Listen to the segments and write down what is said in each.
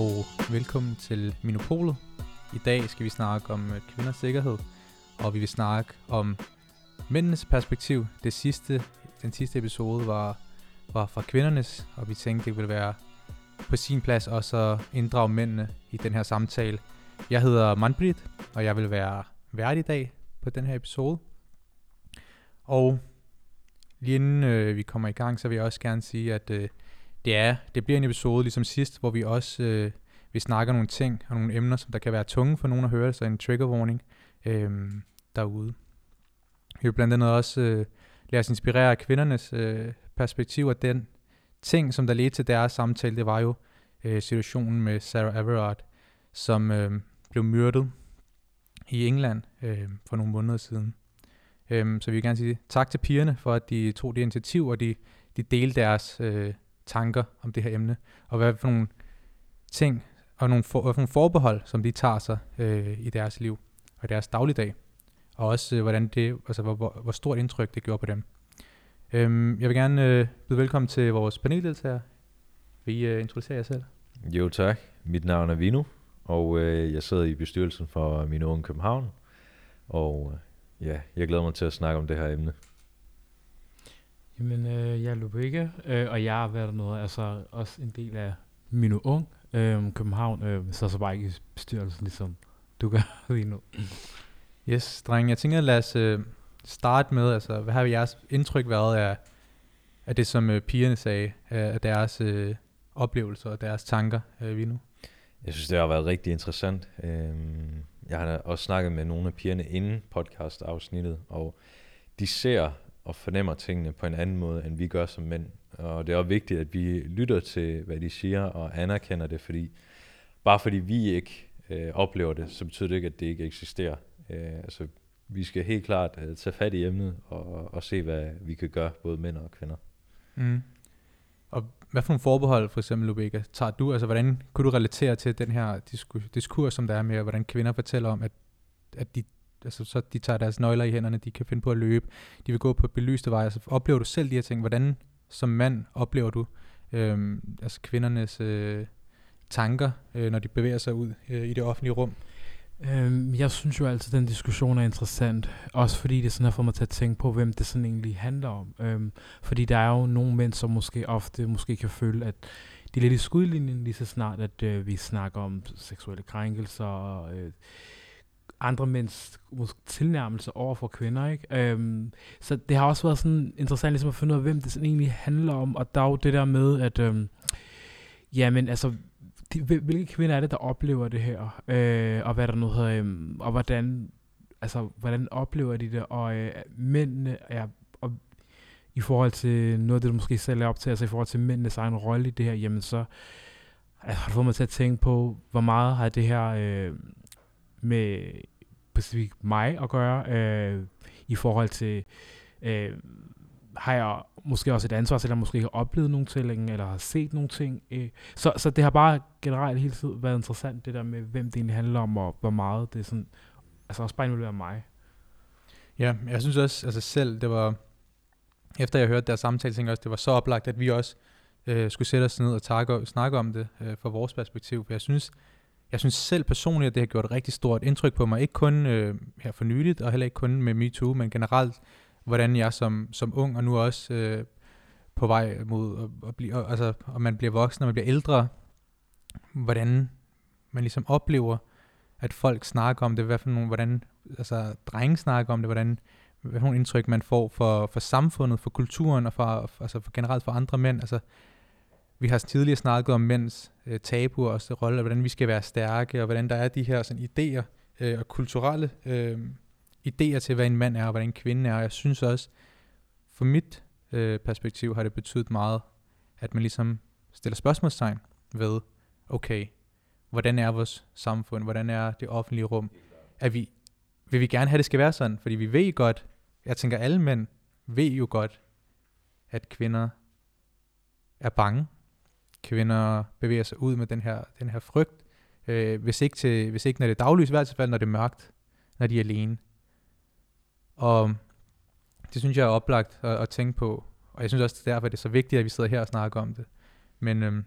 Og velkommen til Minopolet. I dag skal vi snakke om øh, kvinders sikkerhed, og vi vil snakke om mændenes perspektiv. Det sidste, den sidste episode var, var fra kvindernes, og vi tænkte, det ville være på sin plads også at inddrage mændene i den her samtale. Jeg hedder Manbrit, og jeg vil være vært i dag på den her episode. Og lige inden øh, vi kommer i gang, så vil jeg også gerne sige, at øh, det er, det bliver en episode ligesom sidst, hvor vi også øh, vi snakker nogle ting og nogle emner, som der kan være tunge for nogen at høre, så en trigger warning øh, derude. Vi vil blandt andet også øh, lade os inspirere af kvindernes øh, perspektiv, og den ting, som der ledte til deres samtale, det var jo øh, situationen med Sarah Everard, som øh, blev myrdet i England øh, for nogle måneder siden. Øh, så vi vil gerne sige tak til pigerne for, at de tog det initiativ, og de, de delte deres øh, tanker om det her emne, og hvad for nogle ting og nogle, for, hvad for nogle forbehold, som de tager sig øh, i deres liv og i deres dagligdag, og også øh, hvordan det, altså, hvor, hvor, hvor stort indtryk det gjorde på dem. Øhm, jeg vil gerne øh, byde velkommen til vores paneldeltager. Vil I øh, introducere jer selv? Jo tak, mit navn er Vino, og øh, jeg sidder i bestyrelsen for Min Unge København, og øh, ja, jeg glæder mig til at snakke om det her emne. Jamen, øh, jeg er Lubega, øh, og jeg har været noget, altså også en del af Mino Ung, øh, København, øh, så så bare ikke i bestyrelsen, ligesom du gør lige nu. Yes, dreng, jeg tænker, lad os øh, starte med, altså, hvad har jeres indtryk været af, af det, som øh, pigerne sagde, af, deres øh, oplevelser og deres tanker, øh, vi nu? Jeg synes, det har været rigtig interessant. Øhm, Jeg har også snakket med nogle af pigerne inden podcast-afsnittet, og de ser og fornemmer tingene på en anden måde, end vi gør som mænd. Og det er også vigtigt, at vi lytter til, hvad de siger, og anerkender det, fordi bare fordi vi ikke øh, oplever det, så betyder det ikke, at det ikke eksisterer. Øh, altså, vi skal helt klart øh, tage fat i emnet og, og se, hvad vi kan gøre, både mænd og kvinder. Mm. Og hvad for nogle forbehold, for eksempel, Lubega, tager du? Altså, hvordan kunne du relatere til den her disku- diskurs, som der er med, hvordan kvinder fortæller om, at, at de, altså, så de tager deres nøgler i hænderne, de kan finde på at løbe, de vil gå på belyste veje. Altså, oplever du selv de her ting? Hvordan som mand oplever du øh, altså kvindernes øh, tanker, øh, når de bevæger sig ud øh, i det offentlige rum? Øhm, jeg synes jo altid, at den diskussion er interessant. Også fordi det sådan har fået mig til at tænke på, hvem det sådan egentlig handler om. Øhm, fordi der er jo nogle mænd, som måske ofte måske kan føle, at de er lidt i skudlinjen lige så snart, at øh, vi snakker om seksuelle krænkelser og øh, andre mænds måske, tilnærmelse over for kvinder. Ikke? Øhm, så det har også været sådan interessant ligesom at finde ud af, hvem det sådan egentlig handler om. Og der er jo det der med, at øhm, jamen altså de, hvilke kvinder er det, der oplever det her, øh, og hvad der nu hedder, øhm, og hvordan, altså, hvordan oplever de det, og øh, mændene er, og i forhold til noget af det, du måske selv er op til, altså i forhold til mændenes egen rolle i det her, jamen så altså, har du fået mig til at tænke på, hvor meget har det her øh, med specifikt mig at gøre, øh, i forhold til, øh, har jeg måske også et ansvar, selvom jeg måske ikke har oplevet nogle ting, eller har set nogle ting. Øh. Så, så det har bare generelt hele tiden været interessant, det der med, hvem det egentlig handler om, og hvor meget det er sådan, altså også bare involverer mig. Ja, jeg synes også, altså selv, det var, efter jeg hørte deres samtale, tænkte jeg også, det var så oplagt, at vi også øh, skulle sætte os ned og takke, snakke om det øh, fra vores perspektiv. For jeg synes, jeg synes selv personligt, at det har gjort et rigtig stort indtryk på mig. Ikke kun øh, her for nyligt, og heller ikke kun med MeToo, men generelt hvordan jeg som, som ung, og nu også øh, på vej mod at, at blive, altså, og man bliver voksen, og man bliver ældre, hvordan man ligesom oplever, at folk snakker om det, hvad for nogle, hvordan altså, drenge snakker om det, hvordan, hvad for nogle indtryk man får for, for samfundet, for kulturen, og for, for, altså for generelt for andre mænd. Altså, vi har tidligere snakket om mænds øh, tabuer og rolle, og hvordan vi skal være stærke, og hvordan der er de her sådan, idéer øh, og kulturelle øh, idéer til, hvad en mand er, og hvad en kvinde er. Og jeg synes også, for mit øh, perspektiv har det betydet meget, at man ligesom stiller spørgsmålstegn ved, okay, hvordan er vores samfund, hvordan er det offentlige rum? Er vi, vil vi gerne have, at det skal være sådan? Fordi vi ved godt, jeg tænker, alle mænd ved jo godt, at kvinder er bange. Kvinder bevæger sig ud med den her, den her frygt. Øh, hvis, ikke til, hvis ikke når det er daglys, i hvert fald når det er mørkt, når de er alene. Og det synes jeg er oplagt at, at tænke på. Og jeg synes også, det er derfor, det er så vigtigt, at vi sidder her og snakker om det. Men øhm,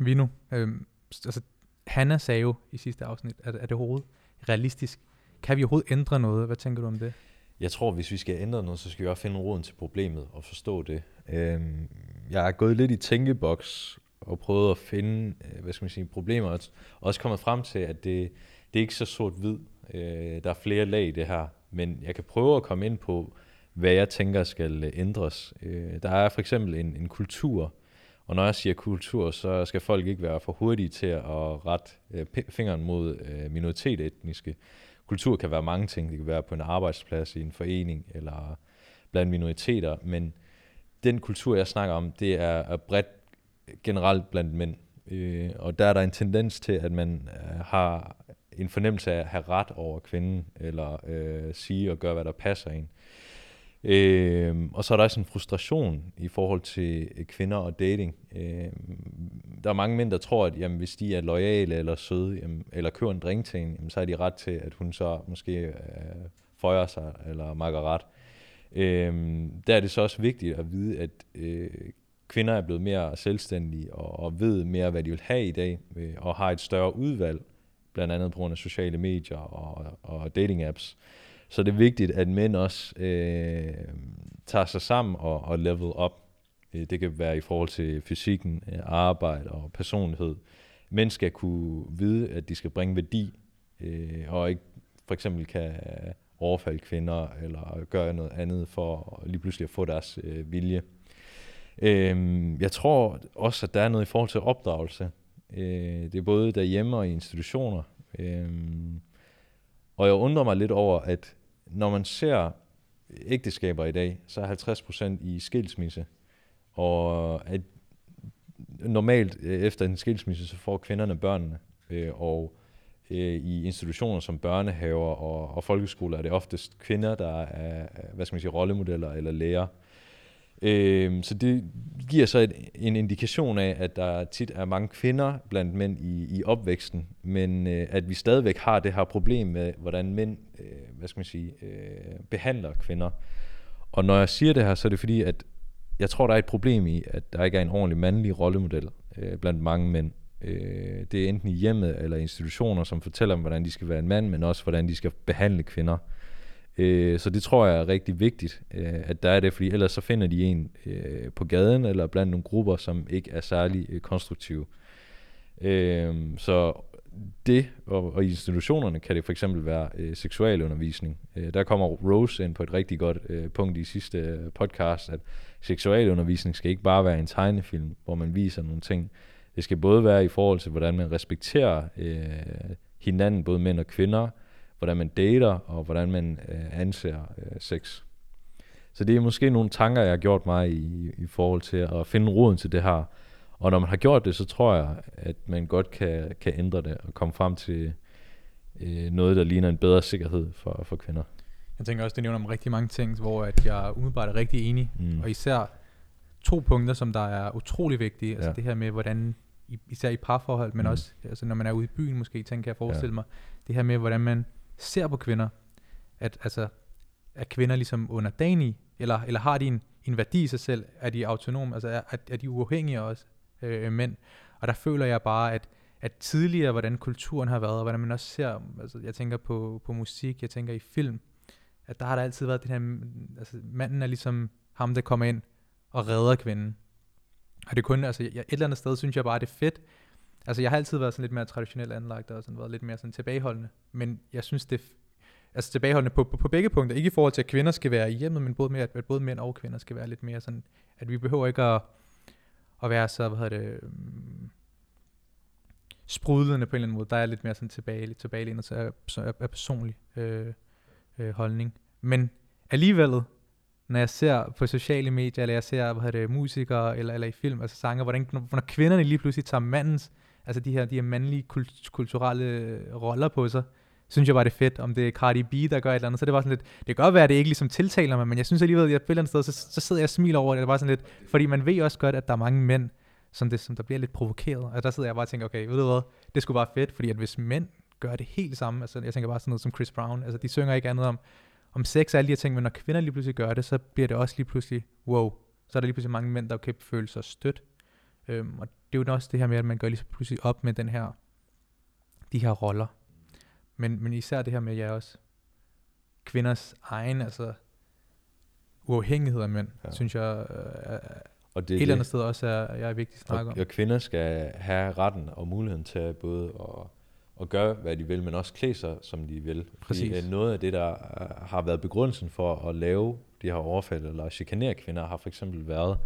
nu, øhm, altså Hanna sagde jo i sidste afsnit, at er det overhovedet realistisk? Kan vi overhovedet ændre noget? Hvad tænker du om det? Jeg tror, hvis vi skal ændre noget, så skal vi også finde roden til problemet og forstå det. Øhm, jeg er gået lidt i tænkeboks og prøvet at finde, øh, hvad skal man sige, problemer, og også kommet frem til, at det, det er ikke så sort-hvid. Øh, der er flere lag i det her, men jeg kan prøve at komme ind på, hvad jeg tænker skal øh, ændres. Øh, der er for eksempel en, en kultur, og når jeg siger kultur, så skal folk ikke være for hurtige til at rette øh, fingeren mod øh, minoritetsetniske. Kultur kan være mange ting. Det kan være på en arbejdsplads, i en forening eller blandt minoriteter, men den kultur, jeg snakker om, det er bredt generelt blandt mænd. Øh, og der er der en tendens til, at man øh, har en fornemmelse af at have ret over kvinden, eller øh, sige og gøre, hvad der passer en. Øh, og så er der også en frustration i forhold til øh, kvinder og dating. Øh, der er mange mænd, der tror, at jamen, hvis de er lojale eller søde, jamen, eller kører en drink til en, jamen, så er de ret til, at hun så måske øh, føjer sig eller makker ret. Øh, der er det så også vigtigt at vide, at øh, kvinder er blevet mere selvstændige og, og ved mere, hvad de vil have i dag, øh, og har et større udvalg, blandt andet på grund af sociale medier og, og dating apps. Så det er vigtigt, at mænd også øh, tager sig sammen og, og level op. Øh, det kan være i forhold til fysikken, øh, arbejde og personlighed. Mænd skal kunne vide, at de skal bringe værdi, øh, og ikke for eksempel kan overfalde kvinder eller gøre noget andet for lige pludselig at få deres øh, vilje. Øh, jeg tror også, at der er noget i forhold til opdragelse. Øh, det er både derhjemme og i institutioner. Øh, og jeg undrer mig lidt over, at når man ser ægteskaber i dag, så er 50% i skilsmisse. Og at normalt øh, efter en skilsmisse, så får kvinderne børnene. Øh, og øh, i institutioner som børnehaver og, og folkeskoler er det oftest kvinder, der er hvad skal man sige, rollemodeller eller læger. Øh, så det giver så et, en indikation af, at der tit er mange kvinder blandt mænd i, i opvæksten, men øh, at vi stadigvæk har det her problem med, hvordan mænd øh, hvad skal man sige, øh, behandler kvinder. Og når jeg siger det her, så er det fordi, at jeg tror, der er et problem i, at der ikke er en ordentlig mandlig rollemodel øh, blandt mange mænd. Øh, det er enten i hjemmet eller institutioner, som fortæller dem, hvordan de skal være en mand, men også hvordan de skal behandle kvinder. Øh, så det tror jeg er rigtig vigtigt, øh, at der er det, fordi ellers så finder de en øh, på gaden eller blandt nogle grupper, som ikke er særlig øh, konstruktive. Øh, så det, og, og i institutionerne kan det for eksempel være øh, seksualundervisning. Øh, der kommer Rose ind på et rigtig godt øh, punkt i sidste øh, podcast, at seksualundervisning skal ikke bare være en tegnefilm, hvor man viser nogle ting. Det skal både være i forhold til, hvordan man respekterer øh, hinanden, både mænd og kvinder, hvordan man dater, og hvordan man øh, anser øh, sex. Så det er måske nogle tanker, jeg har gjort mig i, i forhold til at finde roden til det her. Og når man har gjort det, så tror jeg, at man godt kan, kan ændre det og komme frem til øh, noget, der ligner en bedre sikkerhed for, for kvinder. Jeg tænker også, det nævner om rigtig mange ting, hvor at jeg umiddelbart er rigtig enig. Mm. Og især to punkter, som der er utrolig vigtige. Altså ja. Altså det her med, hvordan, især i parforhold, men mm. også altså når man er ude i byen måske, tænker jeg forestille ja. mig, det her med, hvordan man ser på kvinder, at altså, er kvinder ligesom underdanige, eller, eller har de en, en værdi i sig selv? Er de autonome? Altså er, er de uafhængige også øh, mænd? Og der føler jeg bare, at, at tidligere, hvordan kulturen har været, og hvordan man også ser, altså jeg tænker på, på musik, jeg tænker i film, at der har der altid været det her, altså manden er ligesom ham, der kommer ind og redder kvinden. Og det kun, altså jeg, et eller andet sted synes jeg bare, det er fedt, Altså, jeg har altid været sådan lidt mere traditionelt anlagt, og sådan været lidt mere sådan tilbageholdende. Men jeg synes, det altså tilbageholdende på, på, på begge punkter. Ikke i forhold til, at kvinder skal være i hjemmet, men både med, at, at både mænd og kvinder skal være lidt mere sådan, at vi behøver ikke at, at være så, hvad hedder det, um, sprudlende på en eller anden måde. Der er lidt mere sådan tilbage, lidt tilbagelænet så er, er, er personlig øh, øh, holdning. Men alligevel, når jeg ser på sociale medier, eller jeg ser hvad hedder det, musikere, eller, eller i film, altså sanger, hvordan når, når kvinderne lige pludselig tager mandens altså de her, de her mandlige kult- kulturelle roller på sig, synes jeg bare det er fedt, om det er Cardi B, der gør et eller andet, så det var sådan lidt, det kan godt være, at det ikke ligesom tiltaler mig, men jeg synes alligevel, at jeg på et eller andet sted, så, så sidder jeg og smiler over det, det var sådan lidt, fordi man ved også godt, at der er mange mænd, som, det, som der bliver lidt provokeret, og der sidder jeg bare og tænker, okay, ved du hvad, det skulle bare fedt, fordi at hvis mænd gør det helt samme, altså jeg tænker bare sådan noget som Chris Brown, altså de synger ikke andet om, om sex og alle de her ting, men når kvinder lige pludselig gør det, så bliver det også lige pludselig, wow, så er der lige pludselig mange mænd, der kan føle sig stødt, øhm, og det er jo også det her med, at man gør lige så pludselig op med den her, de her roller. Men, men især det her med, ja også, kvinders egen, altså, uafhængighed af mænd, ja. synes jeg, øh, er, og det, et eller andet sted også er, jeg er vigtigt at snakke og, om. Og kvinder skal have retten og muligheden til både at, at gøre, hvad de vil, men også klæde sig, som de vil. Præcis. Fordi, noget af det, der har været begrundelsen for at lave de her overfald eller chikanere kvinder, har for eksempel været,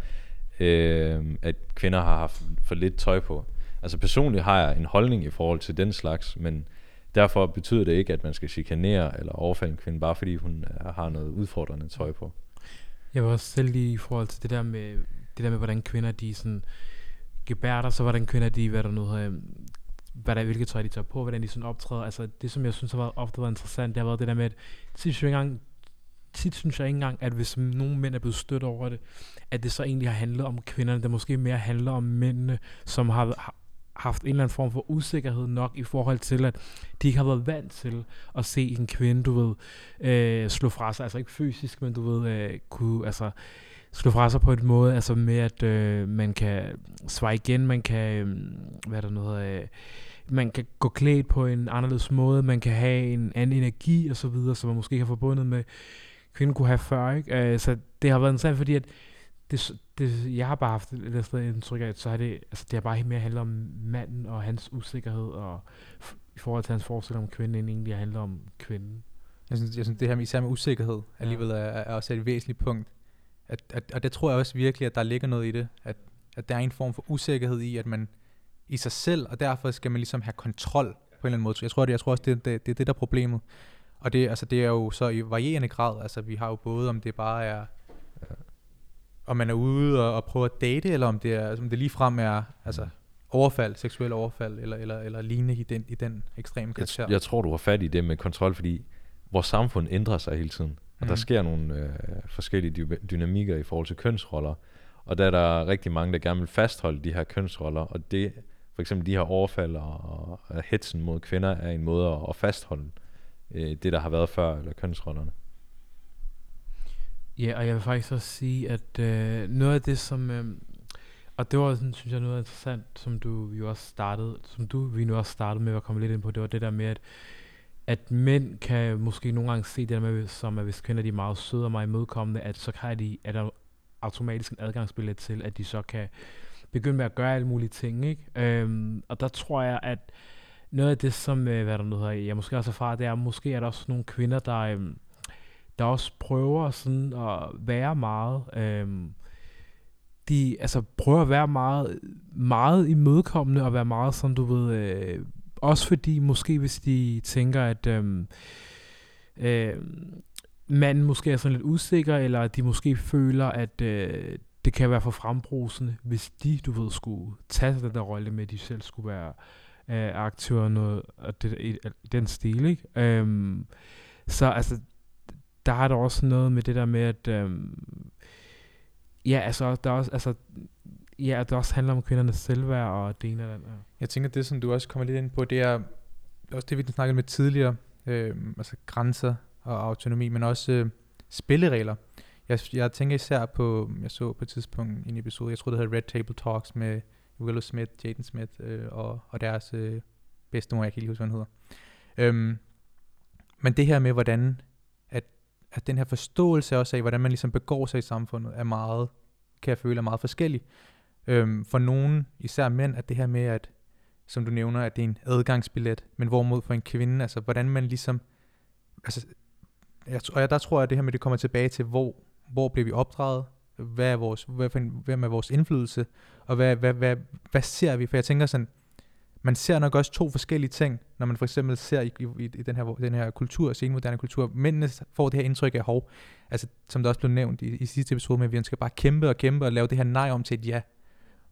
øh, at kvinder har haft for lidt tøj på. Altså personligt har jeg en holdning i forhold til den slags, men derfor betyder det ikke, at man skal chikanere eller overfalde en kvinde, bare fordi hun har noget udfordrende tøj på. Jeg vil også selv lige i forhold til det der med, det der med, hvordan kvinder de sådan gebærder sig, hvordan kvinder de, hvad der nu hedder, hvad der, hvilket tøj de tager på, hvordan de sådan optræder. Altså det, som jeg synes har været, ofte været interessant, det har været det der med, at tit, jeg engang, tit synes jeg ikke engang, at hvis nogle mænd er blevet stødt over det, at det så egentlig har handlet om kvinderne, der måske mere handler om mændene, som har, haft en eller anden form for usikkerhed nok i forhold til, at de ikke har været vant til at se en kvinde, du ved, øh, slå fra sig, altså ikke fysisk, men du ved, øh, kunne, altså, slå fra sig på en måde, altså med, at øh, man kan svare igen, man kan, øh, hvad er der noget, øh, man kan gå klædt på en anderledes måde, man kan have en anden energi og så videre, som man måske har forbundet med kvinden kunne have før, ikke? Øh, så det har været interessant, fordi at det, det, jeg har bare haft et sted indtryk af, at så har det, altså det har bare mere handlet om manden og hans usikkerhed, og i forhold til hans forestilling om kvinden, end egentlig handler om kvinden. Jeg synes, jeg synes det her med især med usikkerhed alligevel er, er også et væsentligt punkt. At, at, og det tror jeg også virkelig, at der ligger noget i det, at, at der er en form for usikkerhed i, at man i sig selv, og derfor skal man ligesom have kontrol på en eller anden måde. Jeg tror, det, jeg tror også, det, det, det er det, der er problemet. Og det, altså, det er jo så i varierende grad, altså vi har jo både, om det bare er om man er ude og, og prøve at date, eller om det, er, om det lige frem er altså, overfald, seksuel overfald, eller, eller, eller lignende i den, i den ekstreme karakter. Jeg, jeg tror, du har fat i det med kontrol, fordi vores samfund ændrer sig hele tiden. Og mm. der sker nogle øh, forskellige dy- dynamikker i forhold til kønsroller. Og der er der rigtig mange, der gerne vil fastholde de her kønsroller. Og det, for eksempel de her overfald og, og hetsen mod kvinder, er en måde at, at fastholde øh, det, der har været før, eller kønsrollerne. Ja, og jeg vil faktisk også sige, at øh, noget af det, som... Øh, og det var sådan, synes jeg, noget interessant, som du jo også startede, som du vi nu også startede med at komme lidt ind på, det var det der med, at, at mænd kan måske nogle gange se det der med, som at hvis kvinder de er meget søde og meget imødekommende, at så kan de, er der automatisk en adgangsbillet til, at de så kan begynde med at gøre alle mulige ting, ikke? Øhm, og der tror jeg, at noget af det, som, øh, hvad der nu hedder, jeg måske også erfarer, det er, måske er der også nogle kvinder, der, øhm, der også prøver sådan at være meget, øhm, de altså prøver at være meget, meget imødekommende og være meget sådan, du ved, øh, også fordi måske hvis de tænker, at øhm, øh, manden måske er sådan lidt usikker, eller de måske føler, at øh, det kan være for frembrusende, hvis de, du ved, skulle tage den der rolle med, at de selv skulle være øh, aktører noget og det, i, i den stil, ikke? Øhm, så altså, der er der også noget med det der med, at øhm, ja, altså, der er også, altså, ja, det også handler om kvindernes selvværd og det ene eller andet. Jeg tænker, det som du også kommer lidt ind på, det er også det, vi snakkede med tidligere, øh, altså grænser og autonomi, men også øh, spilleregler. Jeg, jeg tænker især på, jeg så på et tidspunkt en episode, jeg tror det hedder Red Table Talks med Willow Smith, Jaden Smith øh, og, og deres øh, bedstemor, jeg kan ikke huske, hvad hun hedder. Øhm, men det her med, hvordan at den her forståelse også af, hvordan man ligesom begår sig i samfundet, er meget, kan jeg føle, er meget forskellig. Øhm, for nogen, især mænd, at det her med, at, som du nævner, at det er en adgangsbillet, men hvorimod for en kvinde, altså hvordan man ligesom, altså, jeg, og jeg, der tror jeg, at det her med, det kommer tilbage til, hvor, hvor bliver vi opdraget, hvad er vores, hvad for en, hvem er vores indflydelse, og hvad, hvad, hvad, hvad ser vi? For jeg tænker sådan, man ser nok også to forskellige ting, når man for eksempel ser i, i, i den, her, den her kultur, senmoderne kultur. Mændene får det her indtryk af, hov, altså, som der også blev nævnt i, i sidste episode med, at vi skal bare kæmpe og kæmpe og lave det her nej om til et ja.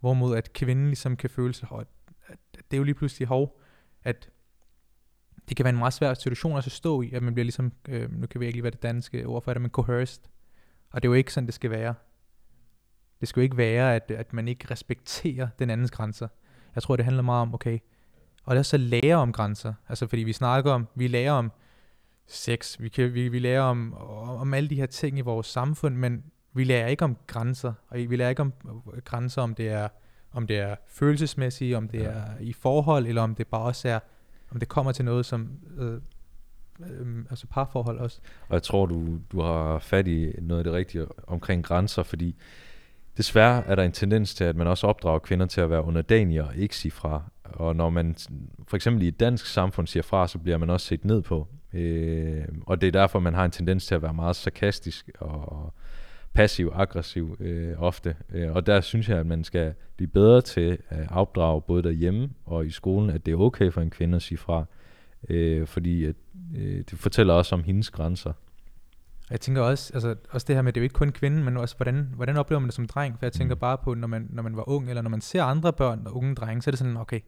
Hvorimod at kvinden ligesom kan føle sig, at, at det er jo lige pludselig hov, at det kan være en meget svær situation at stå i, at man bliver ligesom, øh, nu kan vi ikke lige være det danske ord for det, men coerced. Og det er jo ikke sådan, det skal være. Det skal jo ikke være, at, at man ikke respekterer den andens grænser. Jeg tror, det handler meget om, okay, og det er så lære om grænser. Altså fordi vi snakker om, vi lærer om sex, vi, kan, vi, vi lærer om, om alle de her ting i vores samfund, men vi lærer ikke om grænser, og vi lærer ikke om grænser, om det er om det er følelsesmæssigt, om det Ja. er i forhold, eller om det bare også er, om det kommer til noget som, øh, øh, altså parforhold også. Og jeg tror, du, du har fat i noget af det rigtige omkring grænser, fordi desværre er der en tendens til, at man også opdrager kvinder til at være underdanige og ikke sige fra. Og når man for eksempel i et dansk samfund siger fra, så bliver man også set ned på. Øh, og det er derfor, man har en tendens til at være meget sarkastisk og passiv-aggressiv øh, ofte. Øh, og der synes jeg, at man skal blive bedre til at opdrage både derhjemme og i skolen, at det er okay for en kvinde at sige fra. Øh, fordi at, øh, det fortæller også om hendes grænser. Jeg tænker også, altså, også det her med, at det er jo ikke kun kvinden, men også, hvordan, hvordan oplever man det som dreng? For jeg tænker Mm. bare på, når man, når man var ung, eller når man ser andre børn og unge drenge, så er det sådan, okay,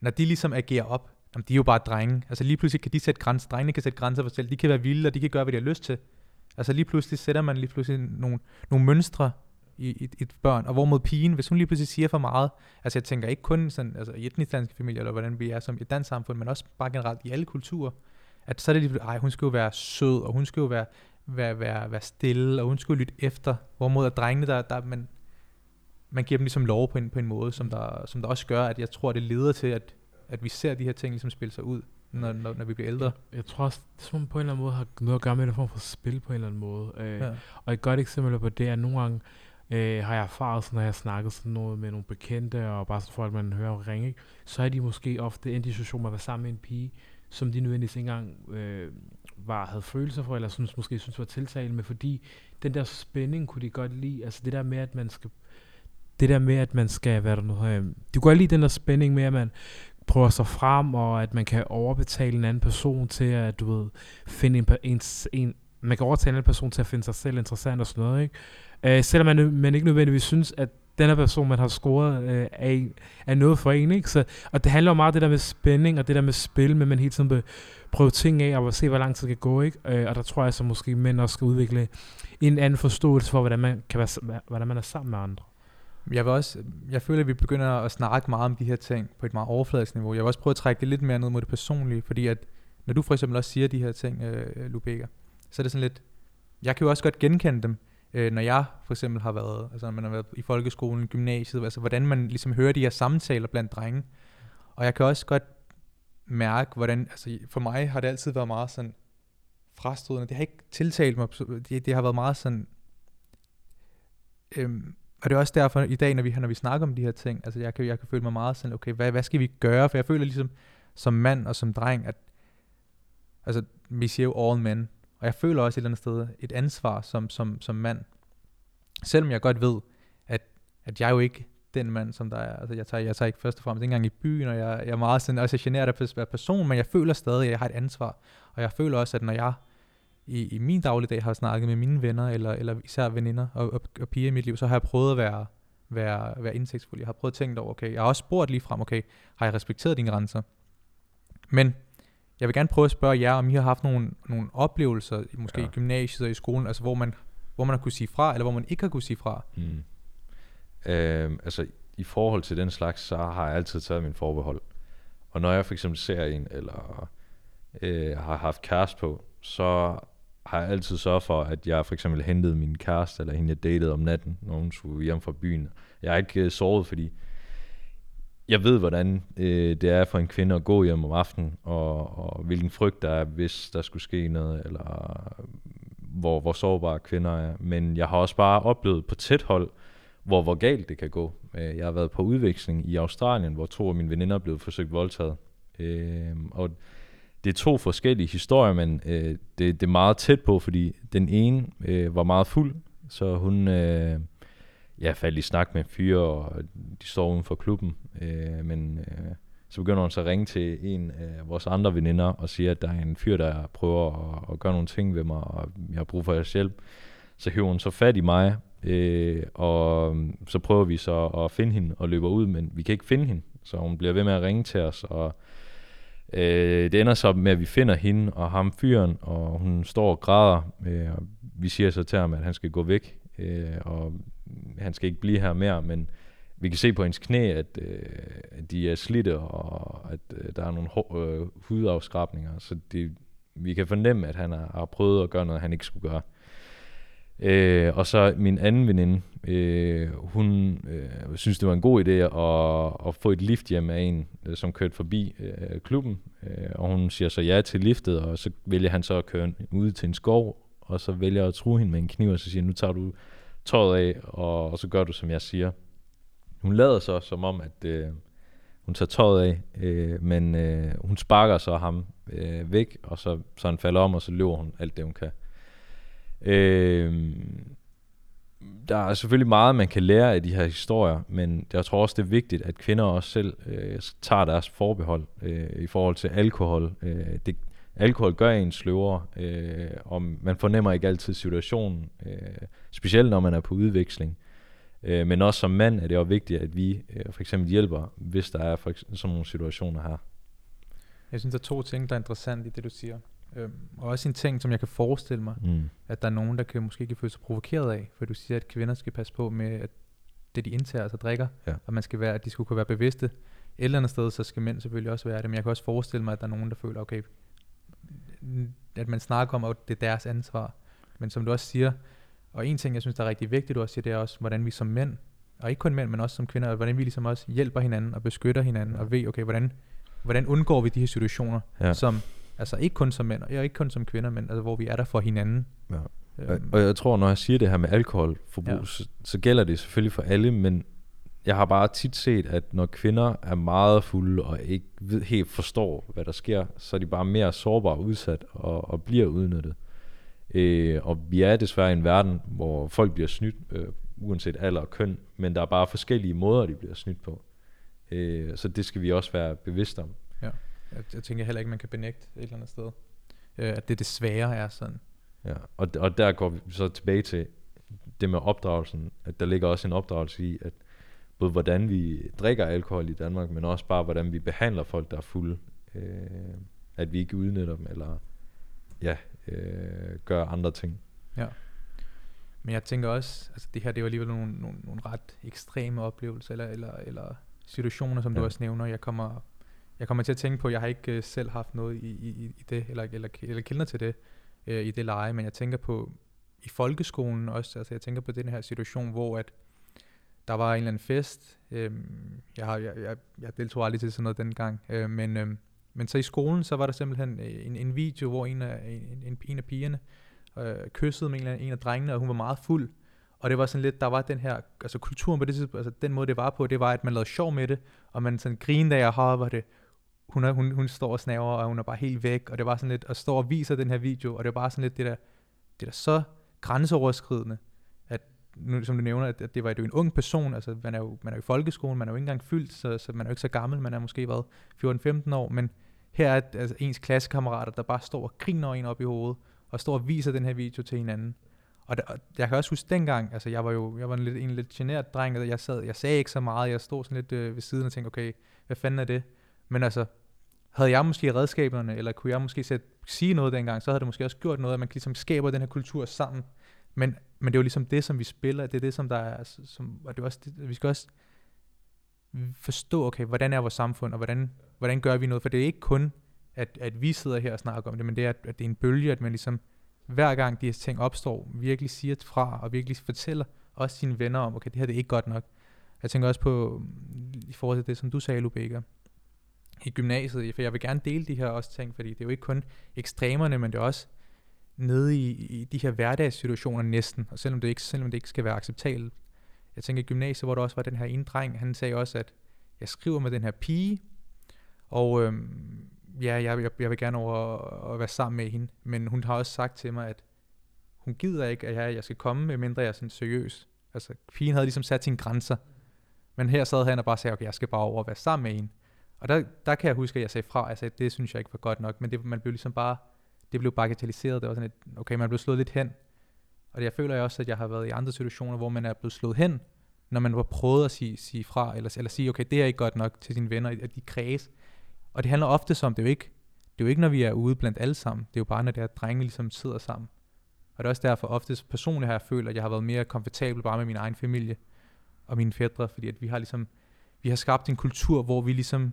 når de ligesom agerer op, jamen, de er jo bare drenge. Altså lige pludselig kan de sætte grænser, drengene kan sætte grænser for sig selv, de kan være vilde, og de kan gøre, hvad de har lyst til. Altså lige pludselig sætter man lige pludselig nogle, nogle mønstre i, i, i et børn, og hvorimod pigen, hvis hun lige pludselig siger for meget, altså jeg tænker ikke kun sådan, altså i etnisk danske familier, eller hvordan vi er som et dansk samfund, men også bare generelt i alle kulturer, at så er det lige, ej, hun skal jo være sød, og hun skal jo være, være, være, være stille, og hun skulle lytte efter. Hvorimod at drengene, der, der man, man giver dem ligesom lov på en, på en måde, som der, som der også gør, at jeg tror, det leder til, at, at vi ser de her ting ligesom spille sig ud, når, når, når vi bliver ældre. Jeg, jeg tror også, det som om på en eller anden måde har noget at gøre med en form for spil på en eller anden måde. Øh, Ja. Og et godt eksempel på det er, at nogle gange øh, har jeg erfaret, sådan, når jeg har snakket sådan noget med nogle bekendte, og bare sådan folk, man hører ringe, ikke? så er de måske ofte endt i situationer at være sammen med en pige, som de nødvendigvis ikke engang øh, var, havde følelser for, eller synes, måske synes var tiltalende med, fordi den der spænding kunne de godt lide. Altså det der med, at man skal det der med, at man skal, hvad der nu øh, de kunne godt lide den der spænding med, at man prøver sig frem, og at man kan overbetale en anden person til at, du ved, finde en, en, en man kan overtale en anden person til at finde sig selv interessant og sådan noget, ikke? Øh, selvom man, man ikke nødvendigvis synes, at den her person, man har scoret, øh, er, er noget for en, ikke? Så, og det handler jo meget om det der med spænding, og det der med spil, men man hele tiden vil prøve ting af, og se, hvor lang tid det kan gå, ikke? Øh, og der tror jeg så måske, mænd også skal udvikle en anden forståelse for, hvordan man, kan være, hvordan man er sammen med andre. Jeg vil også, jeg føler, at vi begynder at snakke meget om de her ting på et meget overfladisk niveau. Jeg vil også prøve at trække det lidt mere ned mod det personlige, fordi at når du for eksempel også siger de her ting, øh, Lubega, så er det sådan lidt, jeg kan jo også godt genkende dem, øh, når jeg for eksempel har været, altså når man har været i folkeskolen, gymnasiet, altså hvordan man ligesom hører de her samtaler blandt drenge. Og jeg kan også godt mærke, hvordan, altså for mig har det altid været meget sådan frastødende. Det har ikke tiltalt mig, det, det har været meget sådan, øhm, og det er også derfor i dag, når vi, når vi snakker om de her ting, altså jeg kan, jeg kan føle mig meget sådan, okay, hvad, hvad skal vi gøre? For jeg føler ligesom, som mand og som dreng, at altså, vi siger jo all men, og jeg føler også et eller andet sted et ansvar som, som, som mand. Selvom jeg godt ved, at, at jeg jo ikke den mand, som der er. Altså, jeg tager, jeg tager ikke først og fremmest ikke engang i byen, og jeg, jeg er meget sådan, altså også generet af person, men jeg føler stadig, at jeg har et ansvar. Og jeg føler også, at når jeg i, i min dagligdag har snakket med mine venner, eller, eller især veninder og, og, og piger i mit liv, så har jeg prøvet at være, være, være indsigtsfuld. Jeg har prøvet at tænke over, okay, jeg har også spurgt lige frem, okay, har jeg respekteret dine grænser? Men jeg vil gerne prøve at spørge jer, om I har haft nogle, nogle oplevelser, måske ja. I gymnasiet og i skolen, altså hvor man, hvor man har kunne sige fra, eller hvor man ikke har kunne sige fra. Mm. Øh, altså, i forhold til den slags, så har jeg altid taget min forbehold. Og når jeg for eksempel ser en, eller øh, har haft kæreste på, så har jeg altid sørget for, at jeg for eksempel hentede min kæreste, eller hende jeg datede om natten, når hun skulle hjem fra byen. Jeg har ikke øh, sovet, fordi jeg ved, hvordan øh, det er for en kvinde at gå hjem om aftenen, og, og hvilken frygt der er, hvis der skulle ske noget, eller hvor, hvor sårbare kvinder er. Men jeg har også bare oplevet på tæt hold, hvor, hvor galt det kan gå. Øh, jeg har været på udveksling i Australien, hvor to af mine veninder blev forsøgt voldtaget. Øh, og det er to forskellige historier, men øh, det, det er meget tæt på, fordi den ene øh, var meget fuld, så hun øh, ja, faldt i snak med en fyr, og de står uden for klubben. Øh, men øh, så begynder hun så at ringe til en af vores andre veninder og siger, at der er en fyr, der prøver at, at gøre nogle ting ved mig, og jeg har brug for jeres hjælp. Så hiver hun så fat i mig, øh, og så prøver vi så at finde hende og løber ud, men vi kan ikke finde hende. Så hun bliver ved med at ringe til os, og øh, det ender så med, at vi finder hende og ham fyren, og hun står og græder. Øh, og vi siger så til ham, at han skal gå væk, øh, og han skal ikke blive her mere, men vi kan se på hendes knæ, at, øh, at de er slidte, og at øh, der er nogle hår, øh, hudafskrabninger, så det, vi kan fornemme, at han har, har prøvet at gøre noget, han ikke skulle gøre. Øh, og så min anden veninde, øh, hun øh, synes, det var en god idé at, at få et lift hjem af en, øh, som kørte forbi øh, klubben. Øh, og hun siger så ja til liftet, og så vælger han så at køre ud til en skov, og så vælger at true hende med en kniv, og så siger nu tager du tøjet af, og, og så gør du, som jeg siger. Hun lader så som om, at øh, hun tager tøjet af, øh, men øh, hun sparker så ham øh, væk, og så, så han falder om, og så løber hun alt det, hun kan. Øh, der er selvfølgelig meget, man kan lære af de her historier, men jeg tror også, det er vigtigt, at kvinder også selv øh, tager deres forbehold øh, i forhold til alkohol. Øh, det, alkohol gør en sløvere, øh, og man fornemmer ikke altid situationen, øh, specielt når man er på udveksling. Øh, men også som mand er det også vigtigt, at vi øh, for eksempel hjælper, hvis der er for eksempel sådan nogle situationer her. Jeg synes, der er to ting, der er interessant i det, du siger. Øhm, og også en ting, som jeg kan forestille mig, mm. at der er nogen, der kan måske kan føle sig provokeret af, for du siger, at kvinder skal passe på med, at det de indtager, altså drikker, ja. og man skal være, at de skulle kunne være bevidste. Et eller andet sted, så skal mænd selvfølgelig også være det, men jeg kan også forestille mig, at der er nogen, der føler, okay, at man snakker om, at det er deres ansvar. Men som du også siger, og en ting, jeg synes, der er rigtig vigtigt, du også siger, det er også, hvordan vi som mænd, og ikke kun mænd, men også som kvinder, hvordan vi ligesom også hjælper hinanden og beskytter hinanden, og ved, okay, hvordan, hvordan undgår vi de her situationer, ja. som Altså ikke kun som mænd, og ikke kun som kvinder, men altså, hvor vi er der for hinanden. Ja. Øhm. Og jeg tror, når jeg siger det her med alkoholforbrug, ja. så, så gælder det selvfølgelig for alle, men jeg har bare tit set, at når kvinder er meget fulde og ikke ved, helt forstår, hvad der sker, så er de bare mere sårbare og udsat og, og bliver udnyttet. Øh, og vi er desværre i en verden, hvor folk bliver snydt, øh, uanset alder og køn, men der er bare forskellige måder, de bliver snydt på. Øh, så det skal vi også være bevidste om. Jeg, jeg tænker heller ikke, man kan benægte et eller andet sted, øh, at det desværre er sådan. Ja, og, og der går vi så tilbage til det med opdragelsen, at der ligger også en opdragelse i, at både hvordan vi drikker alkohol i Danmark, men også bare hvordan vi behandler folk, der er fulde. Øh, at vi ikke udnytter dem, eller ja, øh, gør andre ting. Ja. Men jeg tænker også, altså det her, det var alligevel nogle, nogle, nogle ret ekstreme oplevelser, eller, eller, eller situationer, som ja. du også nævner. Jeg kommer jeg kommer til at tænke på, at jeg har ikke uh, selv haft noget i, i, i det, eller, eller, eller kender til det uh, i det leje, men jeg tænker på i folkeskolen også, altså jeg tænker på den her situation, hvor at der var en eller anden fest, øhm, jeg, har, jeg, jeg, jeg deltog aldrig til sådan noget dengang, øh, men, øhm, men så i skolen, så var der simpelthen øh, en, en video, hvor en af, en, en, en af pigerne øh, kyssede med en, af, en af drengene, og hun var meget fuld, og det var sådan lidt, der var den her, altså kulturen på det tidspunkt, altså den måde det var på, det var, at man lavede sjov med det, og man sådan grinede af, og var det, hun, er, hun, hun står og snaver, og hun er bare helt væk, og det var sådan lidt, at står og viser den her video, og det var bare sådan lidt det der, det der så grænseoverskridende, at nu, som du nævner, at, at det var jo en ung person, altså man er jo, man er jo i folkeskolen, man er jo ikke engang fyldt, så, så man er jo ikke så gammel, man er måske været 14-15 år, men her er altså, ens klassekammerater, der bare står og griner en op i hovedet, og står og viser den her video til hinanden. Og, der, og jeg kan også huske dengang, altså jeg var jo jeg var en lidt, en lidt generet dreng, og jeg, sad, jeg sagde ikke så meget, jeg stod sådan lidt øh, ved siden og tænkte, okay, hvad fanden er det? Men altså, havde jeg måske redskaberne, eller kunne jeg måske sætte, sige noget dengang, så havde det måske også gjort noget, at man ligesom skaber den her kultur sammen. Men, men det er jo ligesom det, som vi spiller, det er det, som der er, som, og det er også det, vi skal også forstå, okay, hvordan er vores samfund, og hvordan, hvordan gør vi noget, for det er ikke kun, at, at vi sidder her og snakker om det, men det er, at, at det er en bølge, at man ligesom, hver gang de her ting opstår, virkelig siger fra, og virkelig fortæller også sine venner om, okay, det her det er ikke godt nok. Jeg tænker også på, i forhold til det, som du sagde, Lubega, i gymnasiet, for jeg vil gerne dele de her også ting, fordi det er jo ikke kun ekstremerne, men det er også nede i, i de her hverdagssituationer næsten, og selvom det ikke, selvom det ikke skal være acceptabelt. Jeg tænker i gymnasiet, hvor der også var den her ene dreng, han sagde også, at jeg skriver med den her pige, og øhm, ja, jeg, jeg, jeg vil gerne over at være sammen med hende, men hun har også sagt til mig, at hun gider ikke, at jeg, jeg skal komme, medmindre jeg er sådan seriøs. Altså, pigen havde ligesom sat sine grænser, men her sad han og bare sagde, okay, jeg skal bare over og være sammen med hende. Og der, der kan jeg huske, at jeg sagde fra, altså det synes jeg ikke var godt nok, men det, man blev ligesom bare, det blev bagatelliseret, det var sådan et, okay, man blev slået lidt hen. Og jeg føler jeg også, at jeg har været i andre situationer, hvor man er blevet slået hen, når man var prøvet at sige, sige fra, eller, eller sige, okay, det er ikke godt nok til sine venner, at de kreds. Og det handler ofte om, det er jo ikke, det er jo ikke, når vi er ude blandt alle sammen, det er jo bare, når det er drenge ligesom sidder sammen. Og det er også derfor oftest personligt har jeg følt, at jeg har været mere komfortabel bare med min egen familie og mine fædre, fordi at vi har ligesom, vi har skabt en kultur, hvor vi ligesom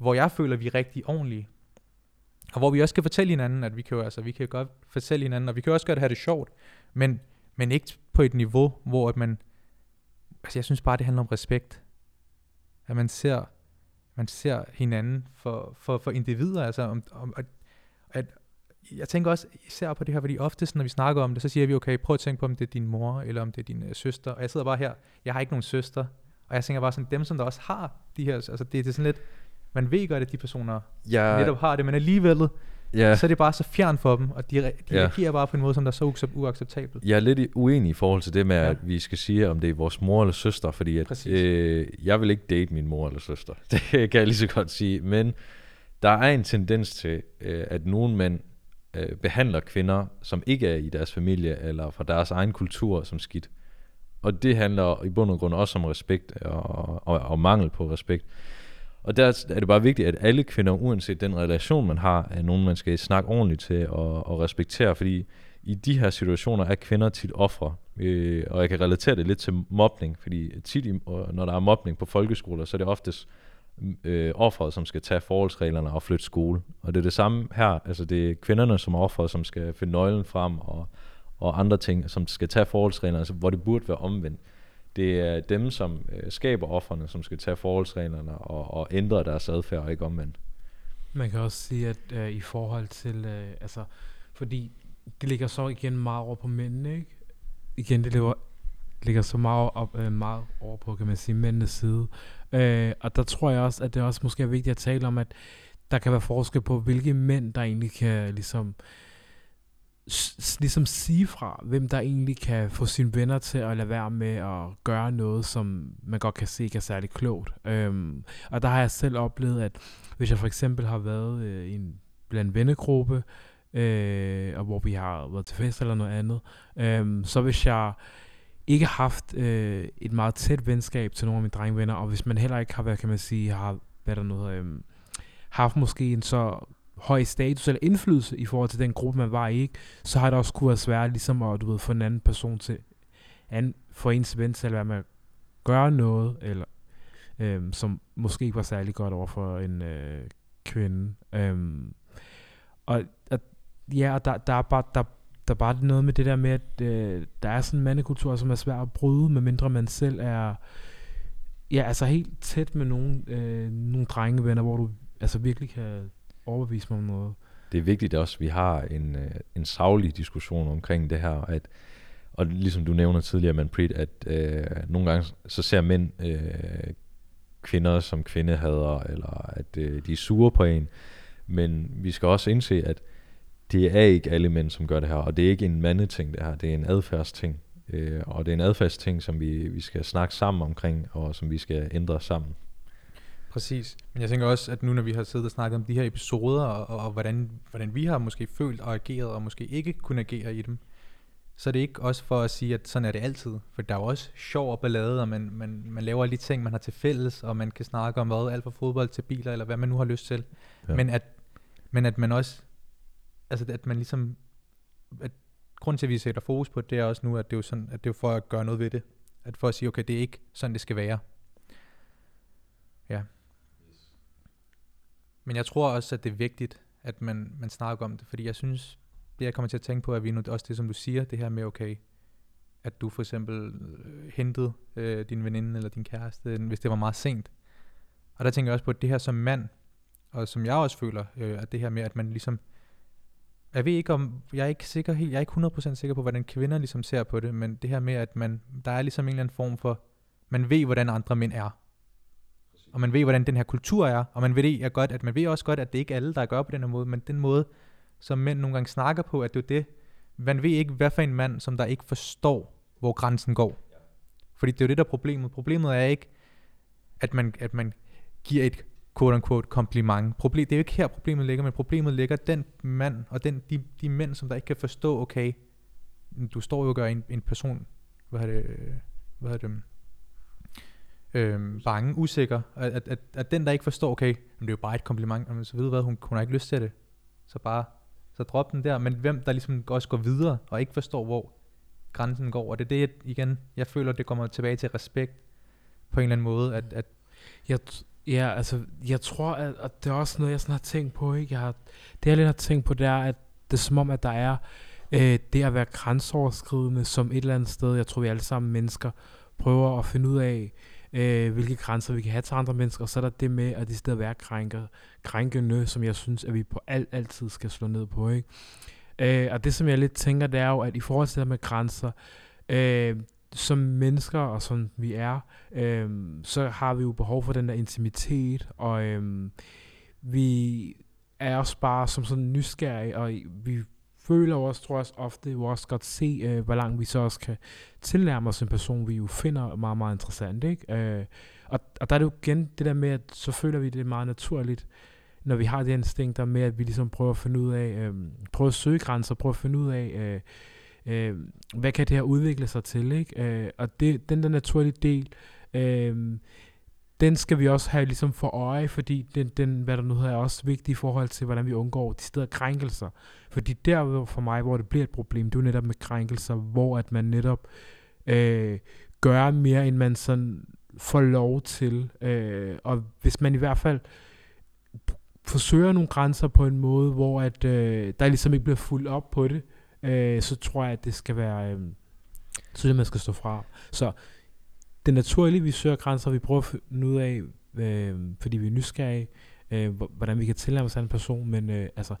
hvor jeg føler, at vi er rigtig ordentlige. Og hvor vi også kan fortælle hinanden, at vi kan jo, altså, vi kan godt fortælle hinanden, og vi kan også godt have det sjovt, men, men ikke på et niveau, hvor at man, altså jeg synes bare, det handler om respekt. At man ser, man ser hinanden for, for, for individer, altså om, om at, at, jeg tænker også især på det her, fordi oftest, når vi snakker om det, så siger vi, okay, prøv at tænke på, om det er din mor, eller om det er din øh, søster, og jeg sidder bare her, jeg har ikke nogen søster, og jeg tænker bare sådan, dem som der også har de her, altså det, det er sådan lidt, man ved godt, at de personer Jeg, netop har det, men alligevel, ja, så er det bare så fjern for dem, og de, re- de Ja. reagerer bare på en måde, som der er så uaccept- uacceptabel. jeg er lidt uenig i forhold til det med, Ja. ja. at vi skal sige, om det er vores mor eller søster, fordi at, Præcis. øh, jeg vil ikke date min mor eller søster. Det kan jeg lige så godt sige. Men der er en tendens til, øh, at nogle mænd øh, behandler kvinder, som ikke er i deres familie eller fra deres egen kultur, som skidt. Og det handler i bund og grund også om respekt og, og, og mangel på respekt. Og der er det bare vigtigt, at alle kvinder, uanset den relation, man har, er nogen, man skal snakke ordentligt til og, og respektere, fordi i de her situationer er kvinder tit ofre. Øh, og jeg kan relatere det lidt til mobning, fordi tit, i, og når der er mobning på folkeskoler, så er det oftest øh, offeret, som skal tage forholdsreglerne og flytte skole. Og det er det samme her, altså det er kvinderne som offeret, som skal finde nøglen frem og, og andre ting, som skal tage forholdsreglerne, altså, hvor det burde være omvendt. Det er dem, som øh, skaber offerne, som skal tage forholdsreglerne og, og ændre deres adfærd, og ikke omvendt. Man kan også sige, at øh, i forhold til, øh, altså, fordi det ligger så igen meget over på mændene, ikke? Igen, det ligger, ligger så meget, op, øh, meget over på, kan man sige, mændenes side. Øh, og der tror jeg også, at det også måske er vigtigt at tale om, at der kan være forskel på, hvilke mænd, der egentlig kan ligesom, øh, ligesom sige fra, hvem der egentlig kan få sine venner til at lade være med at gøre noget, som man godt kan se ikke er særlig klogt. Øhm, og der har jeg selv oplevet, at hvis jeg for eksempel har været øh, i en blandt vennegruppe, øh, og hvor vi har været til fest eller noget andet, øh, så hvis jeg ikke har haft øh, et meget tæt venskab til nogle af mine drengevenner, og hvis man heller ikke har været, kan man sige, har hvad der noget, øh, haft måske en så høj status eller indflydelse i forhold til den gruppe, man var i, ikke? så har det også kunne være svært ligesom at du ved, få en anden person til, anden, for ens ven til at være med at gøre noget, eller øhm, som måske ikke var særlig godt over for en øh, kvinde. Øhm, og at, ja, og der, der, er bare, der, der er bare noget med det der med, at øh, der er sådan en mandekultur, som er svær at bryde, medmindre man selv er ja, altså helt tæt med nogle, øh, nogle drengevenner, hvor du altså virkelig kan overbevise mig om noget. det er vigtigt også, at vi har en, øh, en savlig diskussion omkring det her, at, og ligesom du nævner tidligere, Manpreet, at øh, nogle gange så ser mænd øh, kvinder som kvindehader, eller at øh, de er sure på en, men vi skal også indse, at det er ikke alle mænd, som gør det her, og det er ikke en mandeting det her, det er en adfærdsting, øh, og det er en adfærdsting, som vi, vi skal snakke sammen omkring, og som vi skal ændre sammen. Præcis. Men jeg tænker også, at nu når vi har siddet og snakket om de her episoder, og, og, og hvordan, hvordan vi har måske følt og ageret, og måske ikke kunne agere i dem, så er det ikke også for at sige, at sådan er det altid. For der er jo også sjov og ballade, og man, man, man laver alle de ting, man har til fælles, og man kan snakke om hvad, alt fra fodbold til biler, eller hvad man nu har lyst til. Ja. Men, at, men at man også, altså at man ligesom, at grund til, at vi sætter fokus på det, det er også nu, at det er jo sådan, at det er jo for at gøre noget ved det. At for at sige, okay, det er ikke sådan, det skal være. Ja. Men jeg tror også, at det er vigtigt, at man, man snakker om det, fordi jeg synes, det jeg kommer til at tænke på, er vi nu også det, som du siger, det her med, okay, at du for eksempel øh, hentede øh, din veninde eller din kæreste, øh, hvis det var meget sent. Og der tænker jeg også på, at det her som mand, og som jeg også føler, øh, at det her med, at man ligesom, jeg ved ikke om, jeg er ikke sikker helt, jeg er ikke 100% sikker på, hvordan kvinder ligesom ser på det, men det her med, at man, der er ligesom en eller anden form for, man ved, hvordan andre mænd er. Og man ved, hvordan den her kultur er, og man ved det er godt, at man ved også godt, at det ikke er alle, der gør på den her måde, men den måde, som mænd nogle gange snakker på, at det er det, man ved ikke, hvad for en mand, som der ikke forstår, hvor grænsen går. Fordi det er jo det, der er problemet. Problemet er ikke, at man, at man giver et quote-unquote kompliment. Problem, det er jo ikke her, problemet ligger, men problemet ligger den mand, og den, de, de mænd, som der ikke kan forstå, okay, du står jo og gør en, en person, hvad er det, hvad er det, øhm, bange, usikker, at, at, at, at den, der ikke forstår, okay, men det er jo bare et kompliment, men så ved du hvad, hun, hun har ikke lyst til det, så bare, så drop den der, men hvem der ligesom også går videre, og ikke forstår, hvor grænsen går, og det er det, jeg, igen, jeg føler, det kommer tilbage til respekt, på en eller anden måde, at, at Jeg, t- ja, altså, jeg tror, at, at det er også noget, jeg sådan har tænkt på, ikke? Jeg har, det jeg lidt har tænkt på, det er, at det er som om, at der er øh, det at være grænseoverskridende som et eller andet sted, jeg tror vi alle sammen mennesker prøver at finde ud af, øh, hvilke grænser vi kan have til andre mennesker, og så er der det med at det stadig være krænker, krænkende, som jeg synes, at vi på alt, altid skal slå ned på. Ikke? Øh, og det som jeg lidt tænker, det er jo, at i forhold til det med grænser, øh, som mennesker og som vi er, øh, så har vi jo behov for den der intimitet, og øh, vi er også bare som sådan nysgerrige, og vi føler også, tror jeg også ofte, jo også godt se, øh, hvor langt vi så også kan tilnærme os en person, vi jo finder meget, meget interessant. Ikke? Øh, og, og der er det jo igen det der med, at så føler vi det meget naturligt, når vi har det instinkt der med, at vi ligesom prøver at finde ud af, øh, prøver at søge grænser, prøver at finde ud af, øh, øh, hvad kan det her udvikle sig til, ikke? Øh, og det, den der naturlige del, øh, den skal vi også have ligesom for øje, fordi den, den hvad der nu hedder, er også vigtig i forhold til, hvordan vi undgår de steder krænkelser. Fordi der for mig, hvor det bliver et problem, det er jo netop med krænkelser, hvor at man netop øh, gør mere, end man sådan får lov til. Øh, og hvis man i hvert fald forsøger nogle grænser på en måde, hvor at, øh, der ligesom ikke bliver fuldt op på det, øh, så tror jeg, at det skal være, øh, så det man skal stå fra. Så det naturlige, vi søger grænser, vi prøver at finde ud af, øh, fordi vi er nysgerrige, øh, hvordan vi kan tilnærme os en person, men øh, altså,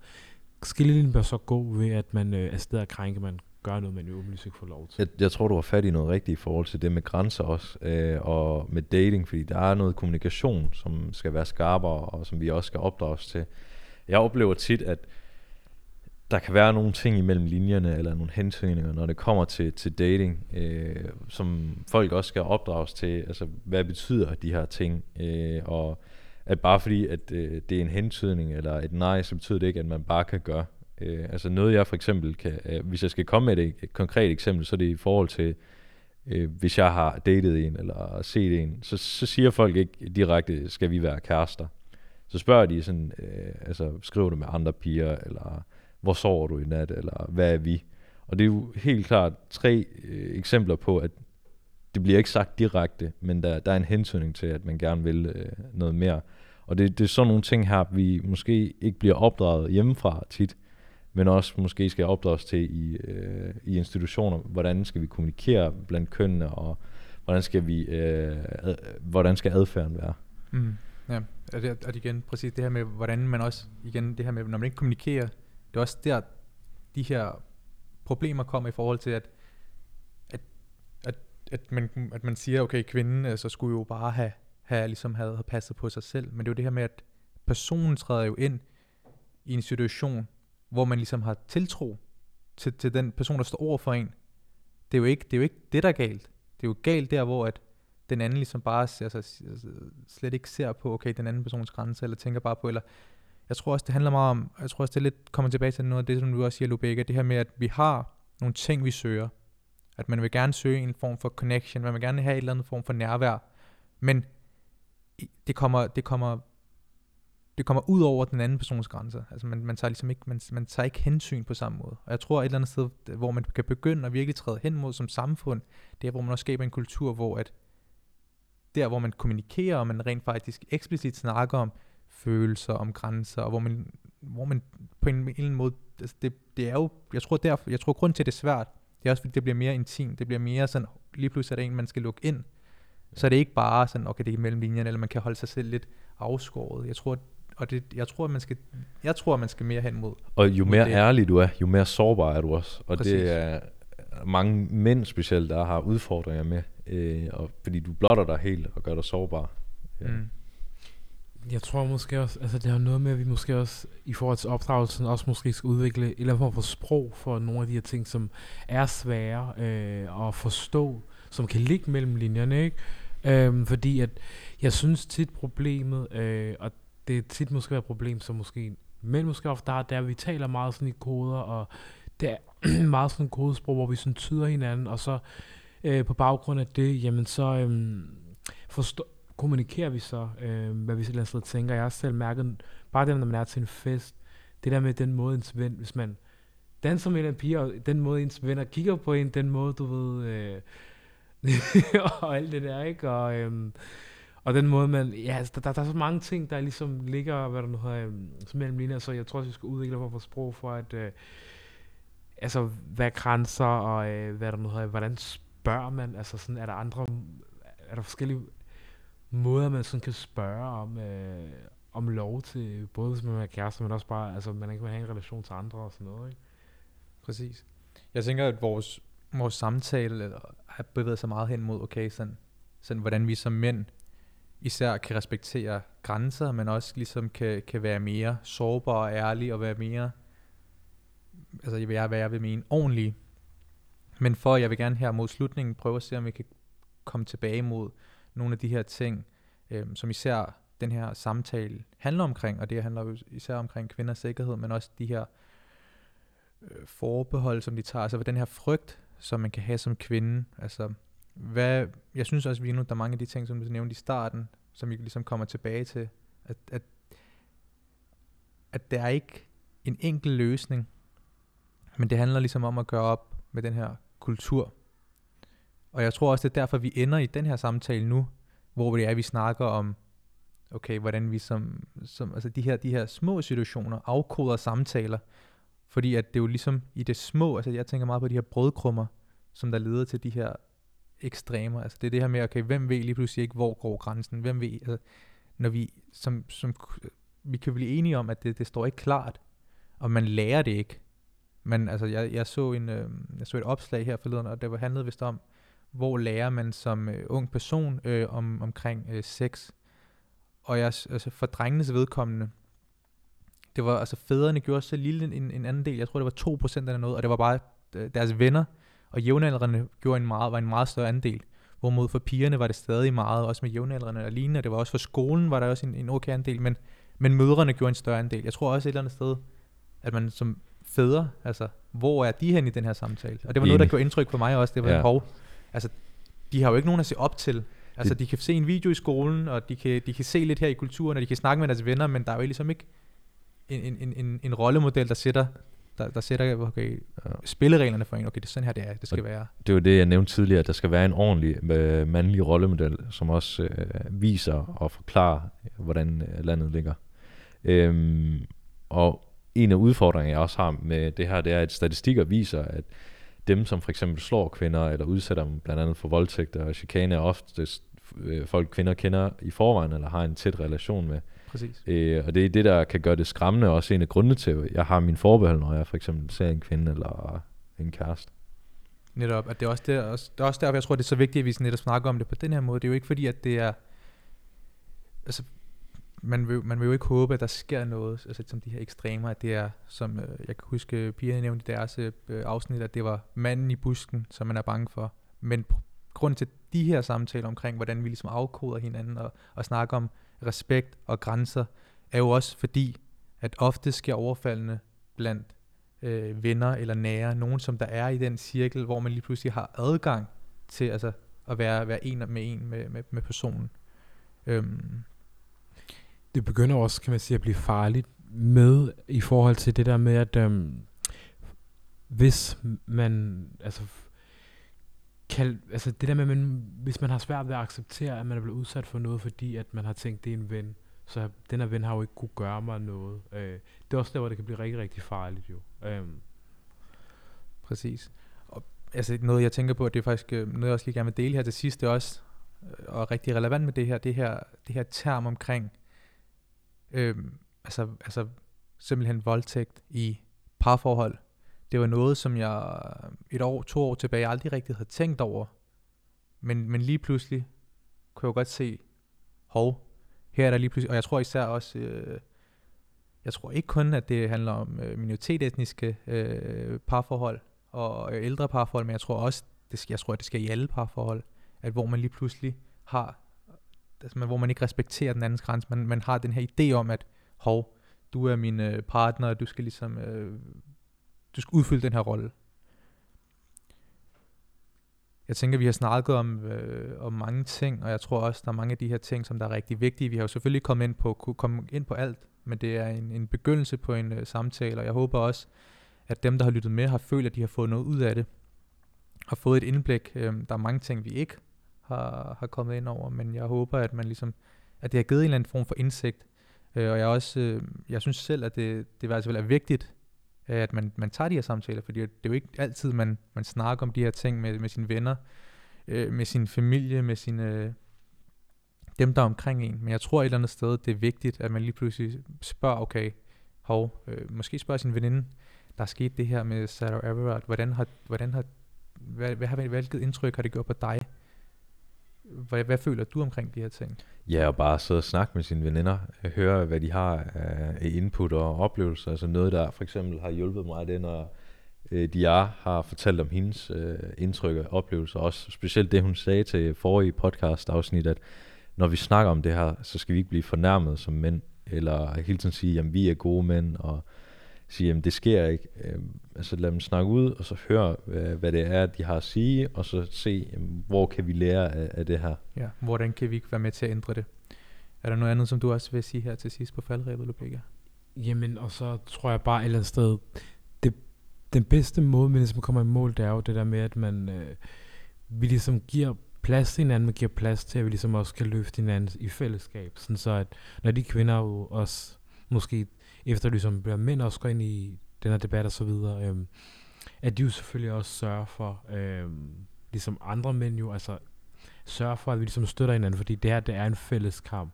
skillelinjen bør så gå ved, at man øh, er stedet at krænke, man gør noget, man jo åbenlyst ikke får lov til. Jeg, jeg tror, du har fat i noget rigtigt i forhold til det med grænser også, øh, og med dating, fordi der er noget kommunikation, som skal være skarpere, og som vi også skal opdrages til. Jeg oplever tit, at der kan være nogle ting imellem linjerne, eller nogle hensynninger, når det kommer til, til dating, øh, som folk også skal opdrages til. Altså, hvad betyder de her ting? Øh, og at bare fordi, at øh, det er en hentydning, eller et nej, så betyder det ikke, at man bare kan gøre. Øh, altså noget jeg for eksempel kan, øh, hvis jeg skal komme med et, et konkret eksempel, så er det i forhold til, øh, hvis jeg har datet en, eller set en, så, så siger folk ikke direkte, skal vi være kærester. Så spørger de sådan, øh, altså skriver du med andre piger, eller hvor sover du i nat, eller hvad er vi? Og det er jo helt klart tre øh, eksempler på, at det bliver ikke sagt direkte, men der, der er en hentydning til, at man gerne vil øh, noget mere. Og det, det er sådan nogle ting her, vi måske ikke bliver opdraget hjemmefra tit, men også måske skal opdrages til i, øh, i institutioner. Hvordan skal vi kommunikere blandt kønnene, og hvordan skal vi, øh, ad, hvordan skal adfærden være? Mm. Ja, og det, og igen præcis det her med, hvordan man også, igen det her med, når man ikke kommunikerer, det er også der, de her problemer kommer i forhold til, at, at, at, at, man, at man siger, okay, kvinden altså, skulle jo bare have, have, ligesom have, have passet på sig selv, men det er jo det her med, at personen træder jo ind i en situation, hvor man ligesom har tiltro til, til den person, der står over for en. Det er, jo ikke, det er jo ikke det, der er galt. Det er jo galt der, hvor at den anden ligesom bare altså, slet ikke ser på, okay, den anden persons grænse, eller tænker bare på, eller jeg tror også, det handler meget om, jeg tror også, det lidt kommer tilbage til noget af det, som du også siger, Lubega, det her med, at vi har nogle ting, vi søger. At man vil gerne søge en form for connection, man vil gerne have en eller anden form for nærvær, men det kommer, det kommer, det kommer ud over den anden persons grænser. Altså man, man, tager ligesom ikke, man, man tager ikke hensyn på samme måde. Og jeg tror et eller andet sted, hvor man kan begynde at virkelig træde hen mod som samfund, det er, hvor man også skaber en kultur, hvor at der, hvor man kommunikerer, og man rent faktisk eksplicit snakker om, følelser, om grænser, og hvor man, hvor man på en, eller anden måde, altså det, det er jo, jeg tror derfor, jeg tror grund til, at det er svært, det er også fordi, det bliver mere intimt, det bliver mere sådan, lige pludselig er det en, man skal lukke ind, så er det ikke bare sådan, okay, det er mellem linjerne, eller man kan holde sig selv lidt afskåret. Jeg tror, og det, jeg tror, at man skal, jeg tror, at man skal mere hen mod. Og jo mere det. ærlig du er, jo mere sårbar er du også. Og Præcis. det er mange mænd specielt, der har udfordringer med, øh, og fordi du blotter dig helt og gør dig sårbar. Ja. Mm. Jeg tror måske også, altså det har noget med, at vi måske også i forhold til opdragelsen også måske skal udvikle en eller anden form for sprog for nogle af de her ting, som er svære øh, at forstå, som kan ligge mellem linjerne, ikke? Øhm, fordi at jeg synes tit problemet, øh, og det er tit måske et problem, som måske men måske ofte der, der vi taler meget sådan i koder, og det er meget sådan kodesprog, hvor vi sådan tyder hinanden, og så øh, på baggrund af det, jamen så øh, forstår kommunikerer vi så, øh, hvad vi selv sted tænker. Jeg har selv mærket, bare det, når man er til en fest, det der med den måde ens ven, hvis man danser med en pige, og den måde ens venner kigger på en, den måde, du ved, øh, og alt det der, ikke? Og, øh, og den måde, man, ja, altså, der, der, der er så mange ting, der ligesom ligger, hvad der nu hedder, øh, mellem linjer, så jeg tror, at vi skal udvikle for sprog for, at, øh, altså, hvad grænser, og øh, hvad der nu hedder, hvordan spørger man, altså sådan, er der andre, er der forskellige måder, man sådan kan spørge om, øh, om lov til, både hvis man er kæreste, men også bare, altså man ikke vil have en relation til andre og sådan noget, ikke? Præcis. Jeg tænker, at vores, vores samtale eller, har bevæget sig meget hen mod, okay, sådan, sådan, hvordan vi som mænd især kan respektere grænser, men også ligesom kan, kan være mere sårbare og ærlige og være mere, altså hvad jeg, hvad jeg vil mene, ordentlige. Men for, jeg vil gerne her mod slutningen prøve at se, om vi kan komme tilbage mod nogle af de her ting, øhm, som især den her samtale handler omkring, og det handler jo især omkring kvinders sikkerhed, men også de her øh, forbehold, som de tager, altså den her frygt, som man kan have som kvinde, altså hvad, jeg synes også vi nu, der er mange af de ting, som du nævnte i starten, som vi ligesom kommer tilbage til, at, at, at der er ikke en enkel løsning, men det handler ligesom om at gøre op med den her kultur. Og jeg tror også, det er derfor, vi ender i den her samtale nu, hvor det er, vi snakker om, okay, hvordan vi som, som altså de her, de her små situationer afkoder samtaler, fordi at det er jo ligesom i det små, altså jeg tænker meget på de her brødkrummer, som der leder til de her ekstremer. Altså det er det her med, okay, hvem ved lige pludselig ikke, hvor går grænsen? Hvem ved, altså, når vi, som, som, vi kan blive enige om, at det, det står ikke klart, og man lærer det ikke. Men altså, jeg, jeg, så en, øh, jeg så et opslag her forleden, og det handlede vist om, hvor lærer man som øh, ung person øh, om, omkring øh, sex. Og jeg, altså for drengenes vedkommende, det var, altså fædrene gjorde så lille en, en anden del, jeg tror det var 2% eller noget, og det var bare øh, deres venner, og jævnaldrende gjorde en meget, var en meget større andel. Hvorimod for pigerne var det stadig meget, også med jævnaldrende og lignende. Det var også for skolen, var der også en, en okay andel, men, men mødrene gjorde en større andel. Jeg tror også et eller andet sted, at man som fædre, altså, hvor er de hen i den her samtale? Og det var Enig. noget, der gjorde indtryk på mig også. Det var ja. hov, altså, de har jo ikke nogen at se op til. Altså, det. de kan se en video i skolen, og de kan, de kan se lidt her i kulturen, og de kan snakke med deres venner, men der er jo ligesom ikke en, en, en, en rollemodel, der sætter der, der sætter okay, spillereglerne for en. Okay, det er sådan her, det er. Det skal og være. Det var det, jeg nævnte tidligere, at der skal være en ordentlig øh, mandlig rollemodel, som også øh, viser og forklarer, hvordan øh, landet ligger. Øhm, og en af udfordringerne, jeg også har med det her, det er, at statistikker viser, at dem, som for eksempel slår kvinder, eller udsætter dem blandt andet for voldtægt og chikane, er oftest øh, folk, kvinder kender i forvejen, eller har en tæt relation med. Præcis. Øh, og det er det, der kan gøre det skræmmende, også en af grundene til, at jeg har min forbehold, når jeg for eksempel ser en kvinde eller en kæreste. Netop, at det er også, der, også, det er også derfor, jeg tror, det er så vigtigt, at vi netop snakker om det på den her måde. Det er jo ikke fordi, at det er, altså, man vil, man vil jo ikke håbe, at der sker noget, altså som de her ekstremer, at det er, som øh, jeg kan huske, pigerne nævnte i deres øh, afsnit, at det var manden i busken, som man er bange for. Men grund til de her samtaler omkring, hvordan vi ligesom afkoder hinanden og, og snakker om respekt og grænser, er jo også fordi, at ofte sker overfaldene blandt øh, venner eller nære, nogen som der er i den cirkel, hvor man lige pludselig har adgang til altså, at være, være en med en med, med, med personen. Øhm. Det begynder også, kan man sige, at blive farligt med i forhold til det der med, at øhm, hvis man, altså kan, altså det der med, man, hvis man har svært ved at acceptere, at man er blevet udsat for noget, fordi at man har tænkt, det er en ven, så den her ven har jo ikke kunne gøre mig noget. Øh, det er også der, hvor det kan blive rigtig, rigtig farligt jo. Øh. Præcis. Og, altså noget, jeg tænker på, det er faktisk øh, noget, jeg også lige gerne vil dele her til sidst, det er også øh, og rigtig relevant med det her, det her, det her term omkring, øh, altså, altså simpelthen voldtægt i parforhold det var noget, som jeg et år, to år tilbage aldrig rigtig havde tænkt over. Men, men lige pludselig kunne jeg godt se, hov, her er der lige pludselig, og jeg tror især også, øh, jeg tror ikke kun, at det handler om øh, minoritetsetniske øh, parforhold og øh, ældre parforhold, men jeg tror også, det skal, jeg tror, at det skal i alle parforhold, at hvor man lige pludselig har, altså, hvor man ikke respekterer den andens grænse, man, man har den her idé om, at hov, du er min øh, partner, og du skal ligesom øh, du skal udfylde den her rolle. Jeg tænker, vi har snakket om, øh, om mange ting, og jeg tror også, der er mange af de her ting, som der er rigtig vigtige. Vi har jo selvfølgelig kommet ind på, kunne komme ind på alt, men det er en, en begyndelse på en øh, samtale, og jeg håber også, at dem, der har lyttet med, har følt, at de har fået noget ud af det, har fået et indblik. Øh, der er mange ting, vi ikke har, har kommet ind over, men jeg håber, at man ligesom, at det har givet en eller anden form for indsigt. Øh, og jeg også, øh, jeg synes selv, at det, det i altså vel er vigtigt, øh, at man, man tager de her samtaler, fordi det er jo ikke altid, man, man snakker om de her ting med, med sine venner, øh, med sin familie, med sine, øh, dem, der er omkring en. Men jeg tror et eller andet sted, det er vigtigt, at man lige pludselig spørger, okay, hov, øh, måske spørger sin veninde, der er sket det her med Sarah Everard, hvordan har, hvordan har hvad, hvad hvilket indtryk har det gjort på dig? Hvad, hvad føler du omkring de her ting? Ja, og bare sidde og snakke med sine veninder, høre hvad de har af input og oplevelser, altså noget der for eksempel har hjulpet mig, det når øh, Dia har fortalt om hendes øh, indtryk og oplevelser, også specielt det hun sagde til forrige podcast afsnit, at når vi snakker om det her, så skal vi ikke blive fornærmet som mænd, eller hele tiden sige, jamen vi er gode mænd, og sige, at det sker ikke. Øh, altså lad dem snakke ud, og så høre, hvad, hvad det er, de har at sige, og så se, jamen, hvor kan vi lære af, af det her. Ja, hvordan kan vi ikke være med til at ændre det? Er der noget andet, som du også vil sige her til sidst på faldrebet, Lubega? Jamen, og så tror jeg bare et eller andet sted, det, den bedste måde, man ligesom kommer i mål, det er jo det der med, at man, øh, vi ligesom giver plads til hinanden, man giver plads til, at vi ligesom også kan løfte hinanden i fællesskab. Sådan så, at når de kvinder jo også måske efter ligesom bliver mænd også går ind i den her debat og så videre, øhm, at de jo selvfølgelig også sørger for, øhm, ligesom andre mænd jo, altså sørger for, at vi ligesom støtter hinanden, fordi det her, det er en fælles kamp.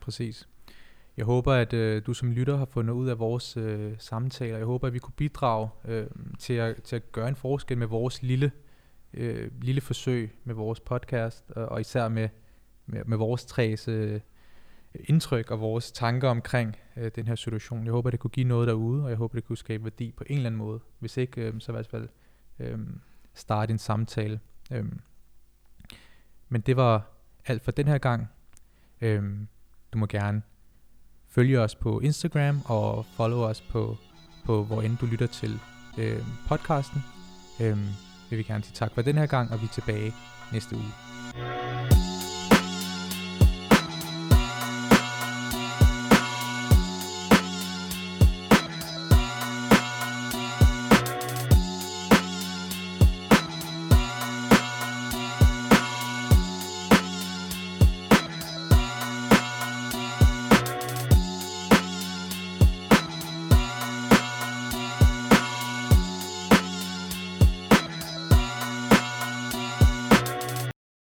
Præcis. Jeg håber, at øh, du som lytter har fundet ud af vores øh, samtaler. Jeg håber, at vi kunne bidrage øh, til, at, til at gøre en forskel med vores lille, øh, lille forsøg med vores podcast, og, og især med, med, med vores træs øh, indtryk og vores tanker omkring øh, den her situation. Jeg håber, det kunne give noget derude, og jeg håber, det kunne skabe værdi på en eller anden måde. Hvis ikke, øh, så i hvert fald øh, starte en samtale. Øh. Men det var alt for den her gang. Øh, du må gerne følge os på Instagram og follow os på, på hvor end du lytter til øh, podcasten. Øh, vil vi gerne sige tak for den her gang, og vi er tilbage næste uge.